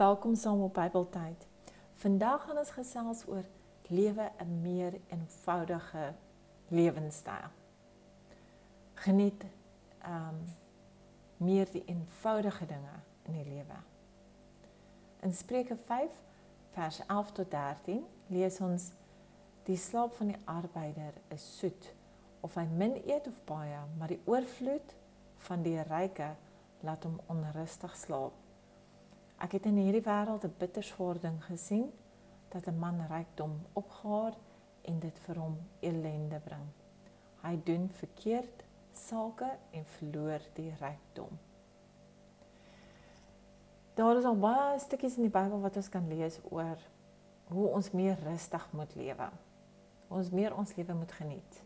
Welkom saam op Bybeltyd. Vandag gaan ons gesels oor lewe 'n meer eenvoudige lewenstyl. Geniet ehm um, meer die eenvoudige dinge in die lewe. In Spreuke 5 vers 11 tot 13 lees ons die slaap van die arbeider is soet of hy min eet of baie, maar die oorvloed van die ryke laat hom onrustig slaap. Ek het in hierdie wêreld 'n bitterswaar ding gesien dat 'n man rykdom opgaar en dit vir hom ellende bring. Hy doen verkeerd sake en verloor die rykdom. Daar is al baie stukkies in die Bybel wat ons kan lees oor hoe ons meer rustig moet lewe. Ons meer ons lewe moet geniet.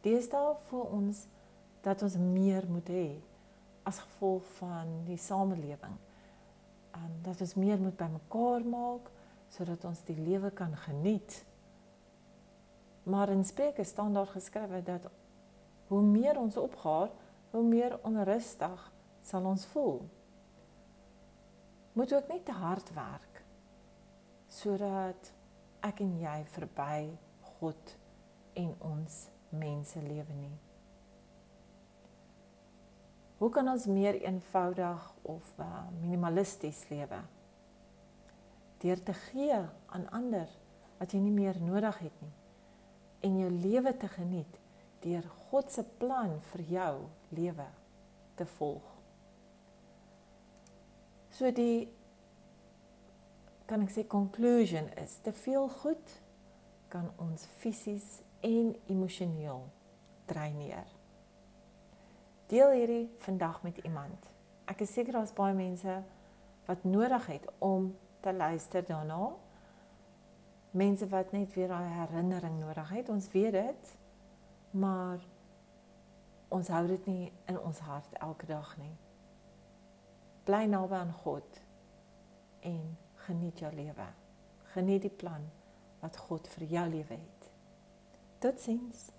Deesdae voel ons dat ons meer moet hê as gevolg van die samelewing um, dat ons meer moet bymekaar maak sodat ons die lewe kan geniet. Maar in Spreuke staan daar geskrywe dat hoe meer ons opgaar, hoe meer onrustig sal ons voel. Moet ook nie te hard werk sodat ek en jy verby God en ons mense lewe nie. Hoe kan ons meer eenvoudig of uh, minimalisties lewe? Deur te gee aan ander wat jy nie meer nodig het nie en jou lewe te geniet deur God se plan vir jou lewe te volg. So die kan ek sê conclusion is te veel goed kan ons fisies en emosioneel dreineer. Deel hierdie vandag met iemand. Ek is seker daar's baie mense wat nodig het om te luister daarna. Mense wat net weer daai herinnering nodig het. Ons weet dit. Maar ons hou dit nie in ons hart elke dag nie. Bly naby aan God en geniet jou lewe. Geniet die plan wat God vir jou lewe het. Totsiens.